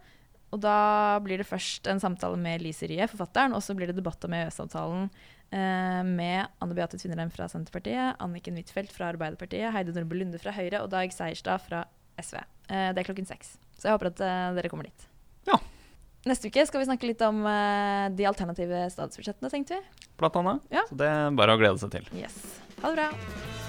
Og da blir det først en samtale med Lise Rye, forfatteren, og så blir det debatt om EØS-avtalen eh, med Anne Beate Tvinnerheim fra Senterpartiet, Anniken Huitfeldt fra Arbeiderpartiet, Heide Nordby Lunde fra Høyre og Dag Seierstad fra SV. Eh, det er klokken seks. Så jeg håper at eh, dere kommer dit. Ja. Neste uke skal vi snakke litt om eh, de alternative statsbudsjettene, tenkte vi. Blant annet. Ja. Så det er bare å glede seg til. Yes. Ha det bra.